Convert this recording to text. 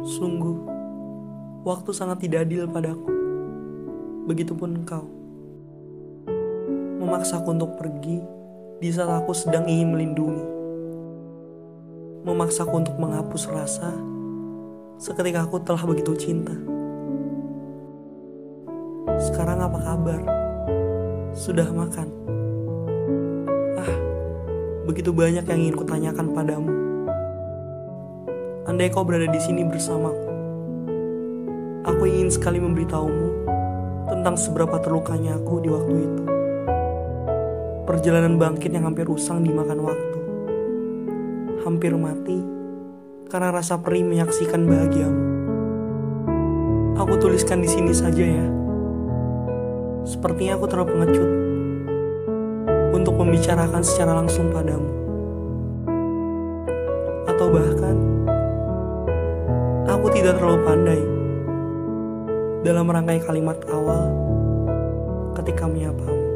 Sungguh, waktu sangat tidak adil padaku. Begitupun engkau. Memaksaku untuk pergi di saat aku sedang ingin melindungi. Memaksaku untuk menghapus rasa seketika aku telah begitu cinta. Sekarang apa kabar? Sudah makan? Ah, begitu banyak yang ingin kutanyakan padamu. Andai kau berada di sini bersamaku, aku ingin sekali memberitahumu tentang seberapa terlukanya aku di waktu itu. Perjalanan bangkit yang hampir usang dimakan waktu. Hampir mati karena rasa perih menyaksikan bahagiamu. Aku tuliskan di sini saja ya. Sepertinya aku terlalu pengecut untuk membicarakan secara langsung padamu. Atau bahkan aku tidak terlalu pandai dalam merangkai kalimat awal ketika menyapamu.